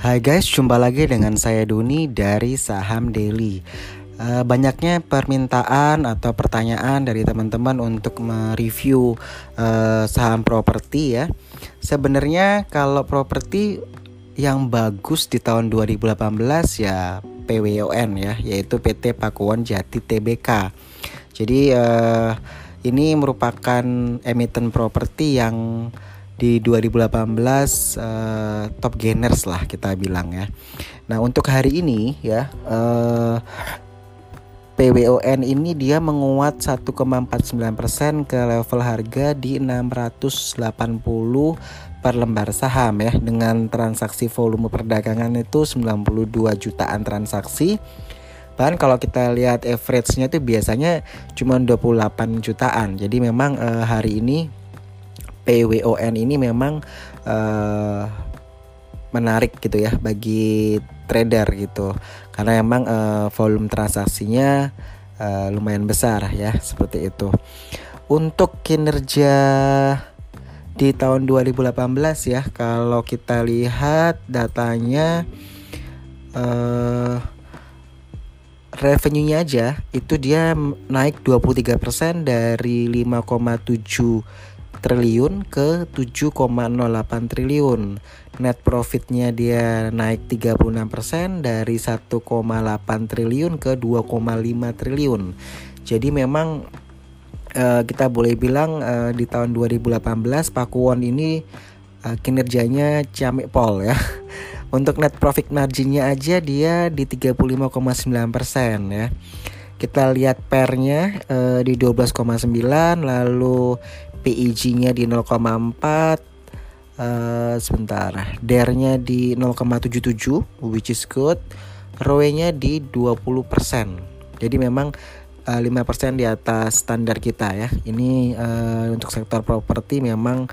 Hai guys, jumpa lagi dengan saya Duni dari Saham Daily. Uh, banyaknya permintaan atau pertanyaan dari teman-teman untuk mereview uh, saham properti ya. Sebenarnya kalau properti yang bagus di tahun 2018 ya PWON ya, yaitu PT Pakuwon Jati Tbk. Jadi uh, ini merupakan emiten properti yang di 2018 uh, eh, top gainers lah kita bilang ya. Nah untuk hari ini ya uh, eh, PWON ini dia menguat 1,49% ke level harga di 680 per lembar saham ya dengan transaksi volume perdagangan itu 92 jutaan transaksi. Bahkan kalau kita lihat average-nya itu biasanya cuma 28 jutaan. Jadi memang uh, hari ini PWON ini memang uh, menarik gitu ya bagi trader gitu. Karena memang uh, volume transaksinya uh, lumayan besar ya seperti itu. Untuk kinerja di tahun 2018 ya kalau kita lihat datanya uh, revenue-nya aja itu dia naik 23% dari 5,7 triliun ke 7,08 triliun. Net profitnya dia naik 36% dari 1,8 triliun ke 2,5 triliun. Jadi memang uh, kita boleh bilang uh, di tahun 2018 Pakuwon ini uh, kinerjanya ciamik pol ya. Untuk net profit marginnya aja dia di 35,9% ya kita lihat pernya uh, di 12,9 lalu PEG-nya di 0,4 uh, eh, sebentar. DER-nya di 0,77 which is good. ROE-nya di 20% jadi memang uh, eh, 5% di atas standar kita ya. Ini uh, untuk sektor properti memang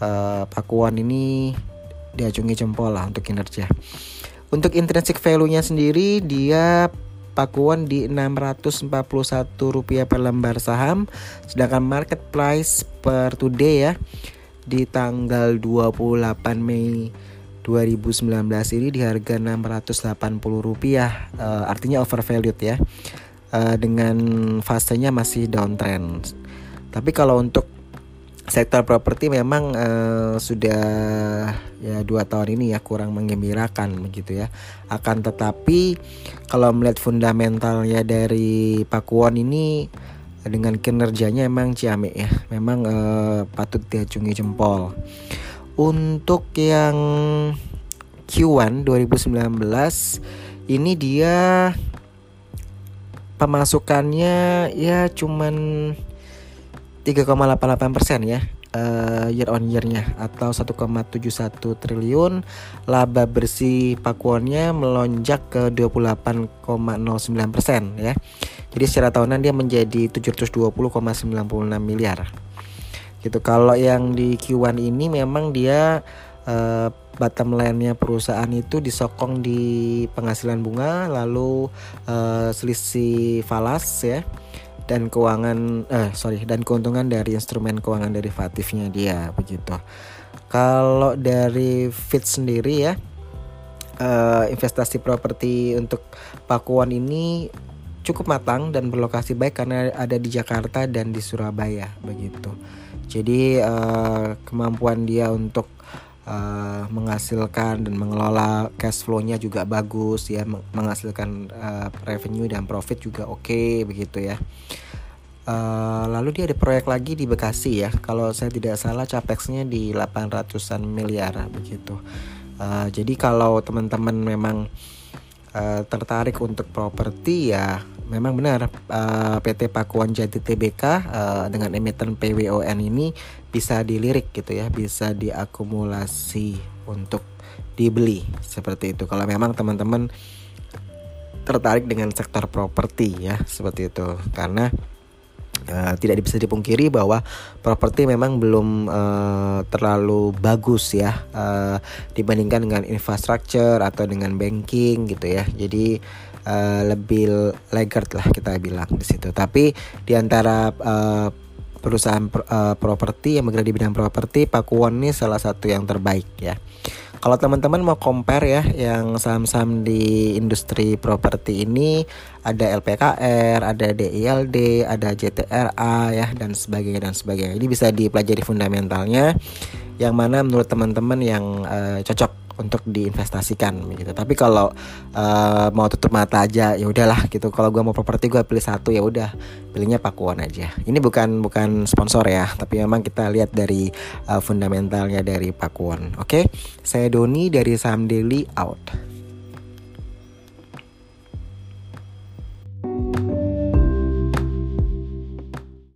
uh, Pakuan ini diacungi jempol lah untuk kinerja. Untuk intrinsic value-nya sendiri dia Pakuan di Rp641 per lembar saham. Sedangkan market price per today ya di tanggal 28 Mei 2019 ini di harga Rp680 uh, artinya overvalued ya uh, dengan fasenya masih downtrend. Tapi kalau untuk sektor properti memang uh, sudah ya dua tahun ini ya kurang mengembirakan begitu ya. Akan tetapi kalau melihat fundamentalnya dari Pakuwon ini dengan kinerjanya emang ciamik ya. Memang uh, patut diacungi jempol. Untuk yang Q1 2019 ini dia pemasukannya ya cuman 3,88 persen ya uh, year on year-nya atau 1,71 triliun. Laba bersih pakuannya melonjak ke 28,09 persen ya. Jadi secara tahunan dia menjadi 720,96 miliar. Gitu. Kalau yang di Q1 ini memang dia uh, bottom line-nya perusahaan itu disokong di penghasilan bunga lalu uh, selisih falas ya dan keuangan eh sorry dan keuntungan dari instrumen keuangan derivatifnya dia begitu. Kalau dari Fit sendiri ya uh, investasi properti untuk Pakuan ini cukup matang dan berlokasi baik karena ada di Jakarta dan di Surabaya begitu. Jadi uh, kemampuan dia untuk uh, menghasilkan dan mengelola cash flow-nya juga bagus ya menghasilkan uh, revenue dan profit juga oke okay, begitu ya. Uh, lalu dia ada proyek lagi di Bekasi ya. Kalau saya tidak salah capexnya di 800-an miliar begitu. Uh, jadi kalau teman-teman memang uh, tertarik untuk properti ya memang benar uh, PT Pakuan Jati Tbk uh, dengan emiten PWON ini bisa dilirik gitu ya, bisa diakumulasi untuk dibeli seperti itu. Kalau memang teman-teman tertarik dengan sektor properti ya, seperti itu. Karena Uh, tidak bisa dipungkiri bahwa properti memang belum uh, terlalu bagus ya uh, dibandingkan dengan infrastruktur atau dengan banking gitu ya. Jadi uh, lebih laggard lah kita bilang di situ. Tapi di antara uh, perusahaan uh, properti yang bergerak di bidang properti Pakuwon ini salah satu yang terbaik ya. Kalau teman-teman mau compare ya yang saham-saham di industri properti ini ada LPKR, ada DILD, ada JTRA ya dan sebagainya dan sebagainya. Ini bisa dipelajari fundamentalnya yang mana menurut teman-teman yang uh, cocok untuk diinvestasikan gitu. Tapi kalau uh, mau tutup mata aja ya udahlah gitu. Kalau gue mau properti gue pilih satu ya udah pilihnya Pakuan aja. Ini bukan bukan sponsor ya, tapi memang kita lihat dari uh, fundamentalnya dari Pakuan. Oke, okay? saya Doni dari Saham Daily out.